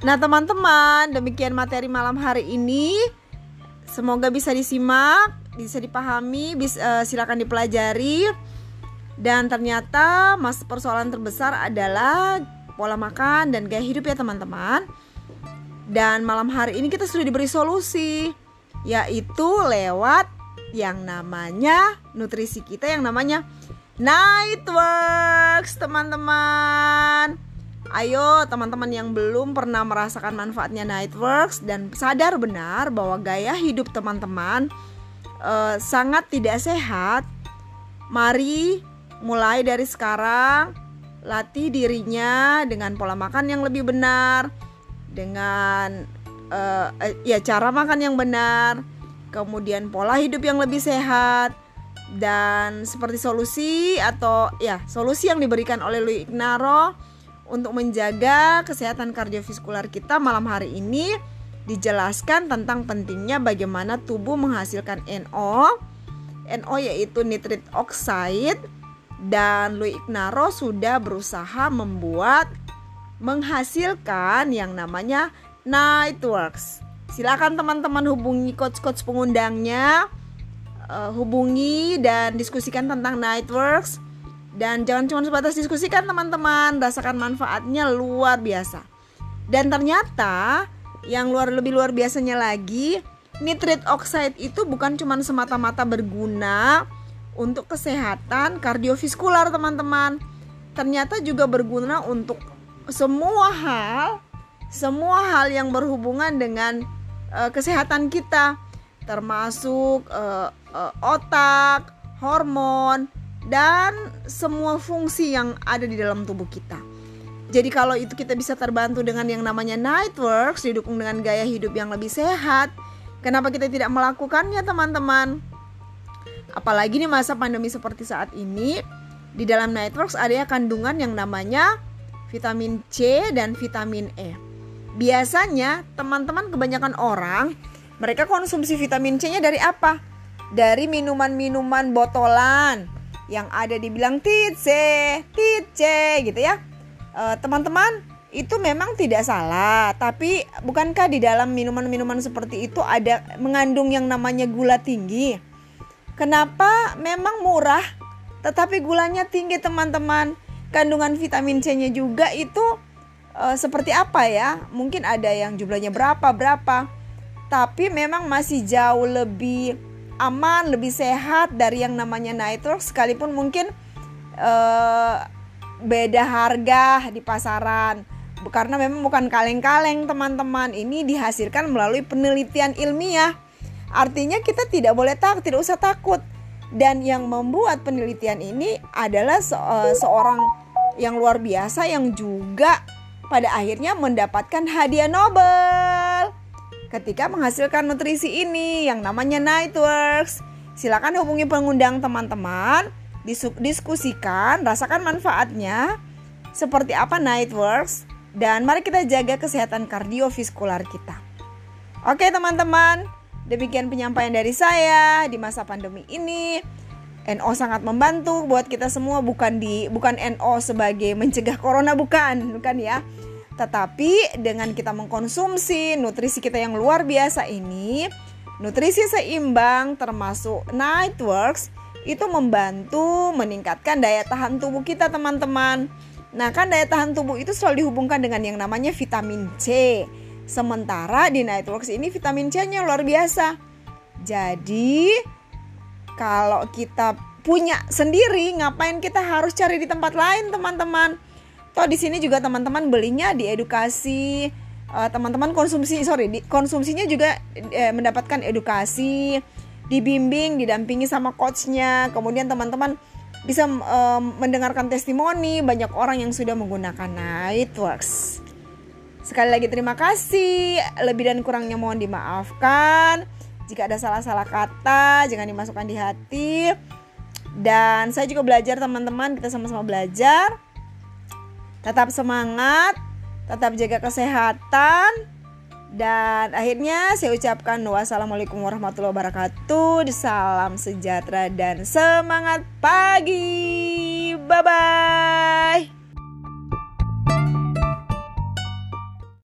Nah, teman-teman, demikian materi malam hari ini. Semoga bisa disimak, bisa dipahami, bisa, uh, silakan dipelajari. Dan ternyata mas persoalan terbesar adalah pola makan dan gaya hidup ya teman-teman. Dan malam hari ini kita sudah diberi solusi yaitu lewat yang namanya nutrisi kita yang namanya Nightworks teman-teman. Ayo teman-teman yang belum pernah merasakan manfaatnya Nightworks dan sadar benar bahwa gaya hidup teman-teman uh, sangat tidak sehat. Mari mulai dari sekarang latih dirinya dengan pola makan yang lebih benar, dengan uh, ya cara makan yang benar, kemudian pola hidup yang lebih sehat dan seperti solusi atau ya solusi yang diberikan oleh Louis Ignaro untuk menjaga kesehatan kardiovaskular kita malam hari ini dijelaskan tentang pentingnya bagaimana tubuh menghasilkan NO. NO yaitu nitrate oxide dan Louis Ignaro sudah berusaha membuat menghasilkan yang namanya Nightworks. Silakan teman-teman hubungi coach-coach pengundangnya, uh, hubungi dan diskusikan tentang Nightworks. Dan jangan cuma sebatas diskusikan teman-teman, rasakan manfaatnya luar biasa. Dan ternyata yang luar lebih luar biasanya lagi, nitrate oxide itu bukan cuma semata-mata berguna untuk kesehatan kardiovaskular teman-teman. Ternyata juga berguna untuk semua hal, semua hal yang berhubungan dengan uh, kesehatan kita, termasuk uh, uh, otak, hormon, dan semua fungsi yang ada di dalam tubuh kita. Jadi kalau itu kita bisa terbantu dengan yang namanya Nightworks didukung dengan gaya hidup yang lebih sehat, kenapa kita tidak melakukannya teman-teman? Apalagi di masa pandemi seperti saat ini, di dalam Nightworks ada ya kandungan yang namanya vitamin C dan vitamin E. Biasanya teman-teman kebanyakan orang mereka konsumsi vitamin C-nya dari apa? Dari minuman-minuman botolan yang ada dibilang tice, tice gitu ya. Eh, teman-teman, itu memang tidak salah, tapi bukankah di dalam minuman-minuman seperti itu ada mengandung yang namanya gula tinggi? Kenapa memang murah tetapi gulanya tinggi teman-teman? Kandungan vitamin C-nya juga itu e, seperti apa ya? Mungkin ada yang jumlahnya berapa berapa. Tapi memang masih jauh lebih aman, lebih sehat dari yang namanya nitrox sekalipun mungkin e, beda harga di pasaran. Karena memang bukan kaleng-kaleng teman-teman. Ini dihasilkan melalui penelitian ilmiah. Artinya kita tidak boleh takut, tidak usah takut. Dan yang membuat penelitian ini adalah se uh, seorang yang luar biasa yang juga pada akhirnya mendapatkan hadiah Nobel ketika menghasilkan nutrisi ini yang namanya Nightworks. Silakan hubungi pengundang teman-teman, diskusikan, rasakan manfaatnya seperti apa Nightworks dan mari kita jaga kesehatan kardiovaskular kita. Oke teman-teman, Demikian penyampaian dari saya di masa pandemi ini. NO sangat membantu buat kita semua bukan di bukan NO sebagai mencegah corona bukan, bukan ya. Tetapi dengan kita mengkonsumsi nutrisi kita yang luar biasa ini, nutrisi seimbang termasuk Nightworks itu membantu meningkatkan daya tahan tubuh kita teman-teman. Nah kan daya tahan tubuh itu selalu dihubungkan dengan yang namanya vitamin C. Sementara di Nightworks ini vitamin C-nya luar biasa. Jadi kalau kita punya sendiri, ngapain kita harus cari di tempat lain, teman-teman? Toh di sini juga teman-teman belinya di edukasi, uh, teman-teman konsumsi sorry, di, konsumsinya juga eh, mendapatkan edukasi, dibimbing, didampingi sama coachnya. Kemudian teman-teman bisa um, mendengarkan testimoni banyak orang yang sudah menggunakan Nightworks. Sekali lagi terima kasih. Lebih dan kurangnya mohon dimaafkan. Jika ada salah-salah kata, jangan dimasukkan di hati. Dan saya juga belajar teman-teman, kita sama-sama belajar. Tetap semangat, tetap jaga kesehatan. Dan akhirnya saya ucapkan wassalamualaikum warahmatullahi wabarakatuh. Salam sejahtera dan semangat pagi. Bye bye.